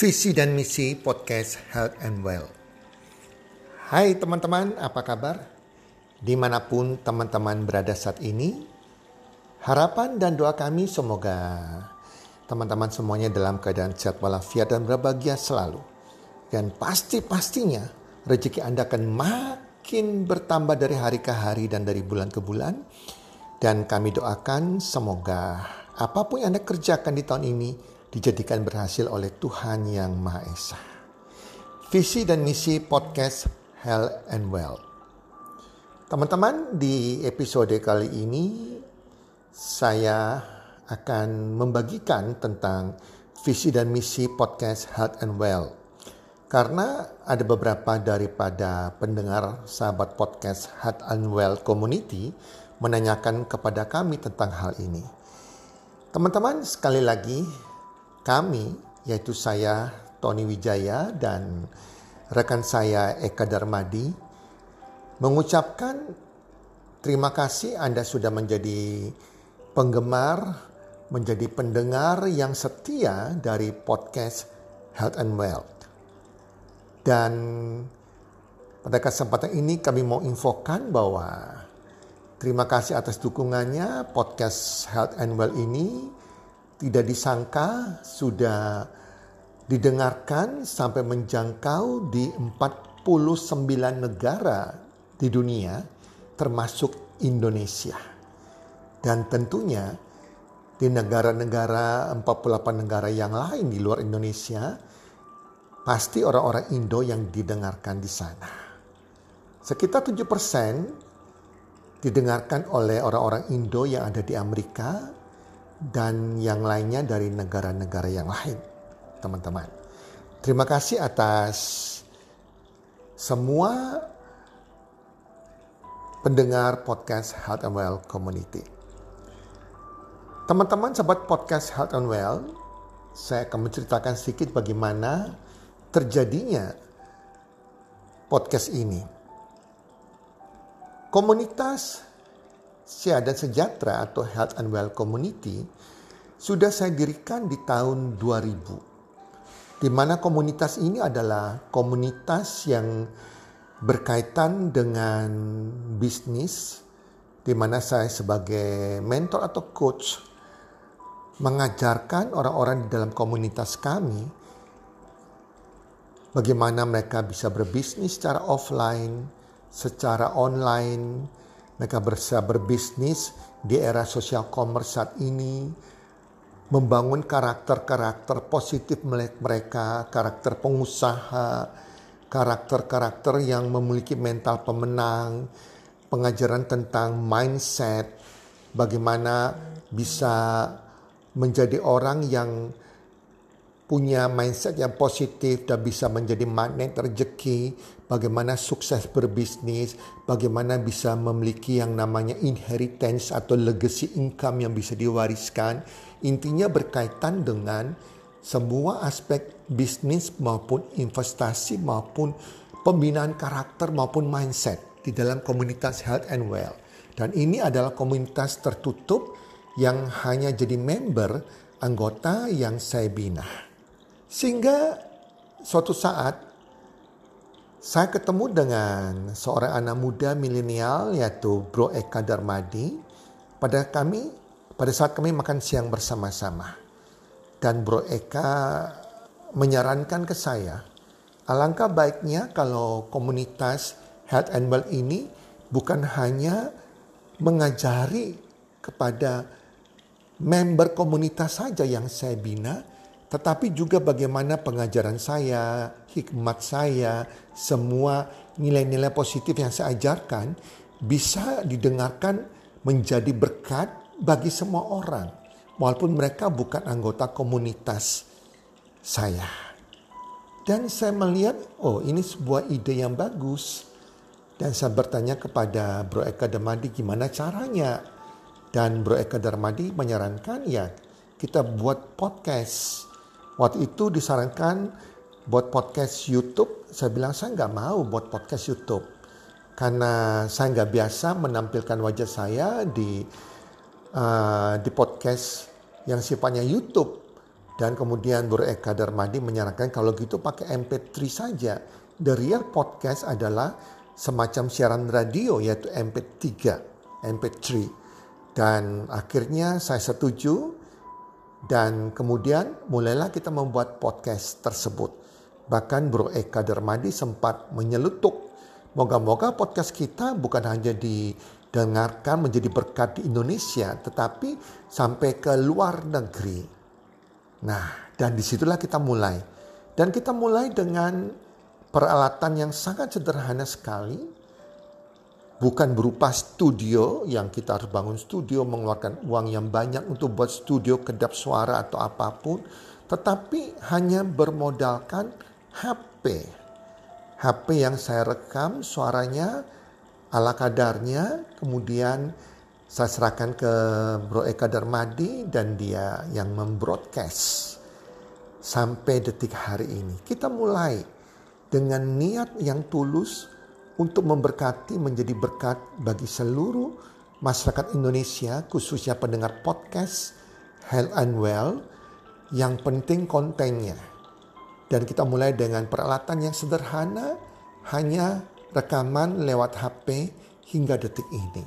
Visi dan misi podcast Health and Well. Hai teman-teman, apa kabar? Di mana pun teman-teman berada saat ini, harapan dan doa kami semoga teman-teman semuanya dalam keadaan sehat walafiat dan berbahagia selalu. Dan pasti-pastinya rezeki Anda akan makin bertambah dari hari ke hari dan dari bulan ke bulan. Dan kami doakan semoga apa pun yang Anda kerjakan di tahun ini dijadikan berhasil oleh Tuhan Yang Maha Esa. Visi dan misi podcast Health and Well. Teman-teman, di episode kali ini saya akan membagikan tentang visi dan misi podcast Health and Well. Karena ada beberapa daripada pendengar sahabat podcast Health and Well Community menanyakan kepada kami tentang hal ini. Teman-teman, sekali lagi kami, yaitu saya Tony Wijaya dan rekan saya Eka Darmadi, mengucapkan terima kasih Anda sudah menjadi penggemar, menjadi pendengar yang setia dari podcast Health and Wealth. Dan pada kesempatan ini kami mau infokan bahwa terima kasih atas dukungannya podcast Health and Well ini tidak disangka sudah didengarkan sampai menjangkau di 49 negara di dunia termasuk Indonesia. Dan tentunya di negara-negara 48 negara yang lain di luar Indonesia pasti orang-orang Indo yang didengarkan di sana. Sekitar 7% didengarkan oleh orang-orang Indo yang ada di Amerika, dan yang lainnya dari negara-negara yang lain, teman-teman. Terima kasih atas semua pendengar podcast Health and Well Community. Teman-teman sahabat podcast Health and Well, saya akan menceritakan sedikit bagaimana terjadinya podcast ini. Komunitas Sehat dan Sejahtera atau Health and Well Community sudah saya dirikan di tahun 2000. Di mana komunitas ini adalah komunitas yang berkaitan dengan bisnis di mana saya sebagai mentor atau coach mengajarkan orang-orang di dalam komunitas kami bagaimana mereka bisa berbisnis secara offline, secara online, mereka bisa berbisnis di era sosial commerce saat ini, membangun karakter-karakter positif mereka, karakter pengusaha, karakter-karakter yang memiliki mental pemenang, pengajaran tentang mindset, bagaimana bisa menjadi orang yang punya mindset yang positif dan bisa menjadi magnet rezeki, bagaimana sukses berbisnis, bagaimana bisa memiliki yang namanya inheritance atau legacy income yang bisa diwariskan. Intinya berkaitan dengan semua aspek bisnis maupun investasi maupun pembinaan karakter maupun mindset di dalam komunitas health and well. Dan ini adalah komunitas tertutup yang hanya jadi member anggota yang saya bina. Sehingga suatu saat saya ketemu dengan seorang anak muda milenial yaitu Bro Eka Darmadi pada kami pada saat kami makan siang bersama-sama. Dan Bro Eka menyarankan ke saya, alangkah baiknya kalau komunitas Health and Well ini bukan hanya mengajari kepada member komunitas saja yang saya bina, tetapi juga bagaimana pengajaran saya, hikmat saya, semua nilai-nilai positif yang saya ajarkan bisa didengarkan menjadi berkat bagi semua orang, walaupun mereka bukan anggota komunitas saya. Dan saya melihat, oh ini sebuah ide yang bagus. Dan saya bertanya kepada Bro Eka Darmadi gimana caranya. Dan Bro Eka Darmadi menyarankan ya kita buat podcast Waktu itu disarankan buat podcast YouTube. Saya bilang saya nggak mau buat podcast YouTube. Karena saya nggak biasa menampilkan wajah saya di uh, di podcast yang sifatnya YouTube. Dan kemudian Bro Eka Darmadi menyarankan kalau gitu pakai MP3 saja. The real podcast adalah semacam siaran radio yaitu MP3, MP3. Dan akhirnya saya setuju dan kemudian mulailah kita membuat podcast tersebut. Bahkan Bro Eka Darmadi sempat menyelutuk. Moga-moga podcast kita bukan hanya didengarkan menjadi berkat di Indonesia, tetapi sampai ke luar negeri. Nah, dan di situlah kita mulai. Dan kita mulai dengan peralatan yang sangat sederhana sekali. Bukan berupa studio yang kita harus bangun studio, mengeluarkan uang yang banyak untuk buat studio kedap suara atau apa pun. Tetapi hanya bermodalkan HP. HP yang saya rekam suaranya ala kadarnya, kemudian saya serahkan ke Bro Eka Darmadi dan dia yang membroadcast sampai detik hari ini. Kita mulai dengan niat yang tulus untuk memberkati menjadi berkat bagi seluruh masyarakat Indonesia khususnya pendengar podcast Health and Well yang penting kontennya. Dan kita mulai dengan peralatan yang sederhana hanya rekaman lewat HP hingga detik ini.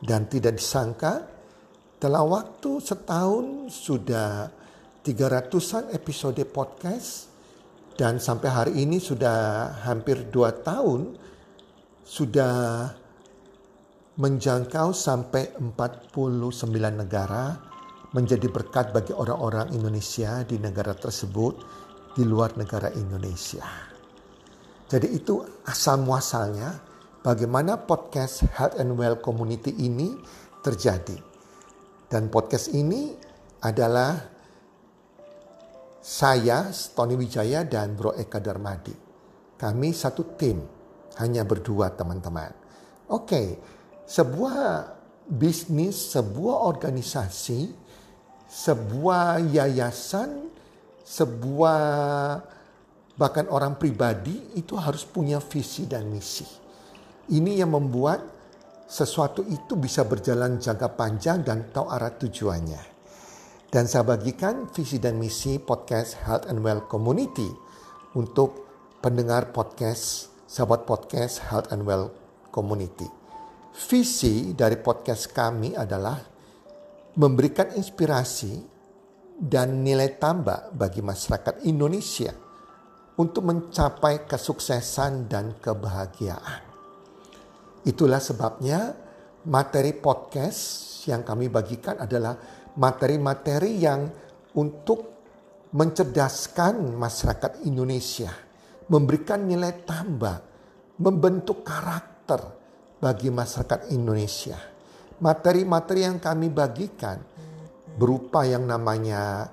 Dan tidak disangka dalam waktu setahun sudah 300-an episode podcast dan sampai hari ini sudah hampir dua tahun sudah menjangkau sampai 49 negara menjadi berkat bagi orang-orang Indonesia di negara tersebut di luar negara Indonesia. Jadi itu asal muasalnya bagaimana podcast Health and Well Community ini terjadi. Dan podcast ini adalah saya, Tony Wijaya, dan Bro Eka Darmadi. Kami satu tim, hanya berdua teman-teman. Oke, sebuah bisnis, sebuah organisasi, sebuah yayasan, sebuah bahkan orang pribadi itu harus punya visi dan misi. Ini yang membuat sesuatu itu bisa berjalan jangka panjang dan tahu arah tujuannya. Dan saya bagikan visi dan misi podcast Health and Well Community untuk pendengar podcast, sahabat podcast Health and Well Community. Visi dari podcast kami adalah memberikan inspirasi dan nilai tambah bagi masyarakat Indonesia untuk mencapai kesuksesan dan kebahagiaan. Itulah sebabnya materi podcast yang kami bagikan adalah materi-materi yang untuk mencerdaskan masyarakat Indonesia, memberikan nilai tambah, membentuk karakter bagi masyarakat Indonesia. Materi-materi yang kami bagikan berupa yang namanya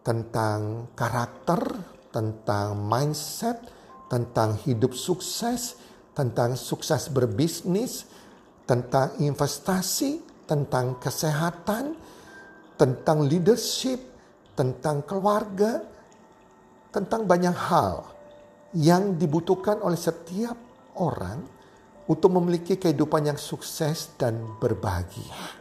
tentang karakter, tentang mindset, tentang hidup sukses, tentang sukses berbisnis, tentang investasi, tentang kesehatan, tentang leadership, tentang keluarga, tentang banyak hal yang dibutuhkan oleh setiap orang untuk memiliki kehidupan yang sukses dan berbahagia.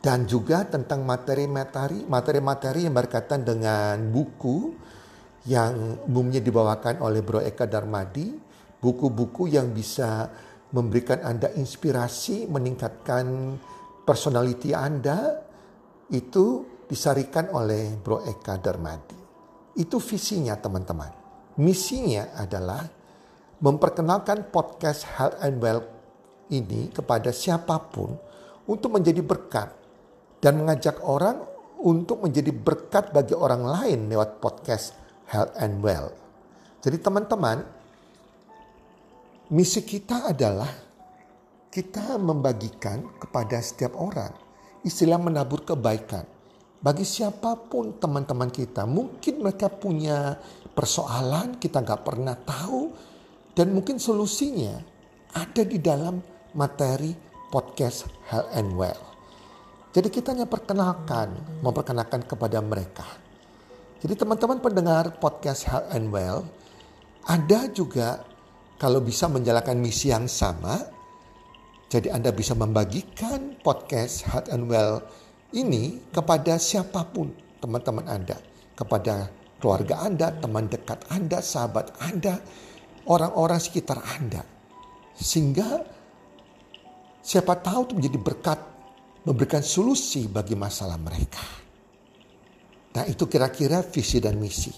Dan juga tentang materi-materi materi-materi yang berkaitan dengan buku yang umumnya dibawakan oleh Bro Eka Darmadi buku-buku yang bisa memberikan Anda inspirasi, meningkatkan personality Anda, itu disarikan oleh Bro Eka Darmadi. Itu visinya teman-teman. Misinya adalah memperkenalkan podcast Health and Well ini kepada siapa pun untuk menjadi berkat dan mengajak orang untuk menjadi berkat bagi orang lain lewat podcast Health and Well. Jadi teman-teman, Misi kita adalah kita membagikan kepada setiap orang istilah menabur kebaikan. Bagi siapa pun teman-teman kita, mungkin mereka punya persoalan kita nggak pernah tahu dan mungkin solusinya ada di dalam materi podcast Health and Well. Jadi kita hanya perkenalkan, memperkenalkan kepada mereka. Jadi teman-teman pendengar podcast Health and Well, ada juga kalau bisa menjalankan misi yang sama, jadi Anda bisa membagikan podcast Heart and Well ini kepada siapa pun teman-teman Anda. kepada keluarga Anda, teman dekat Anda, sahabat Anda, orang-orang sekitar Anda. Sehingga siapa tahu itu menjadi berkat, memberikan solusi bagi masalah mereka. Nah itu kira-kira visi dan misi.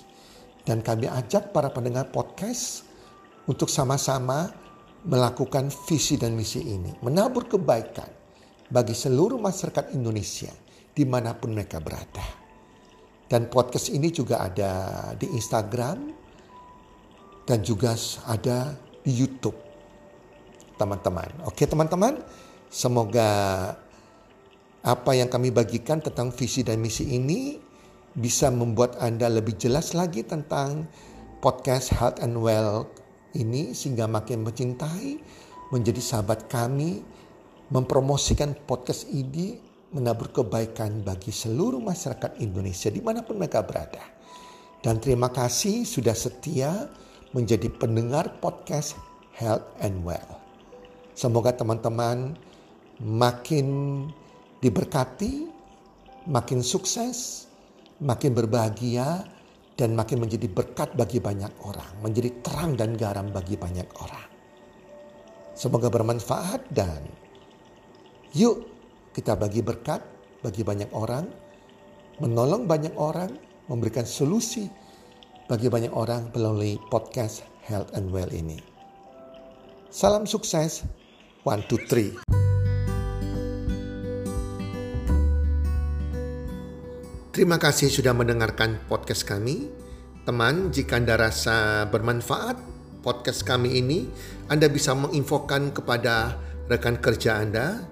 Dan kami ajak para pendengar podcast untuk sama-sama melakukan visi dan misi ini. Menabur kebaikan bagi seluruh masyarakat Indonesia di mana pun mereka berada. Dan podcast ini juga ada di Instagram dan juga ada di YouTube. Teman-teman. Oke teman-teman, semoga apa yang kami bagikan tentang visi dan misi ini bisa membuat Anda lebih jelas lagi tentang podcast Health and Well ini sehingga makin mencintai, menjadi sahabat kami, mempromosikan podcast ini menabur kebaikan bagi seluruh masyarakat Indonesia di mana pun mereka berada. Dan terima kasih sudah setia menjadi pendengar podcast Health and Well. Semoga teman-teman makin diberkati, makin sukses, makin berbahagia, dan makin menjadi berkat bagi banyak orang, menjadi terang dan garam bagi banyak orang. Semoga bermanfaat dan yuk kita bagi berkat bagi banyak orang, menolong banyak orang, memberikan solusi bagi banyak orang melalui podcast Health and Well ini. Salam sukses, one, two, three. Terima kasih sudah mendengarkan podcast kami. Teman, jika Anda rasa bermanfaat podcast kami ini, Anda bisa menginfokan kepada rekan kerja Anda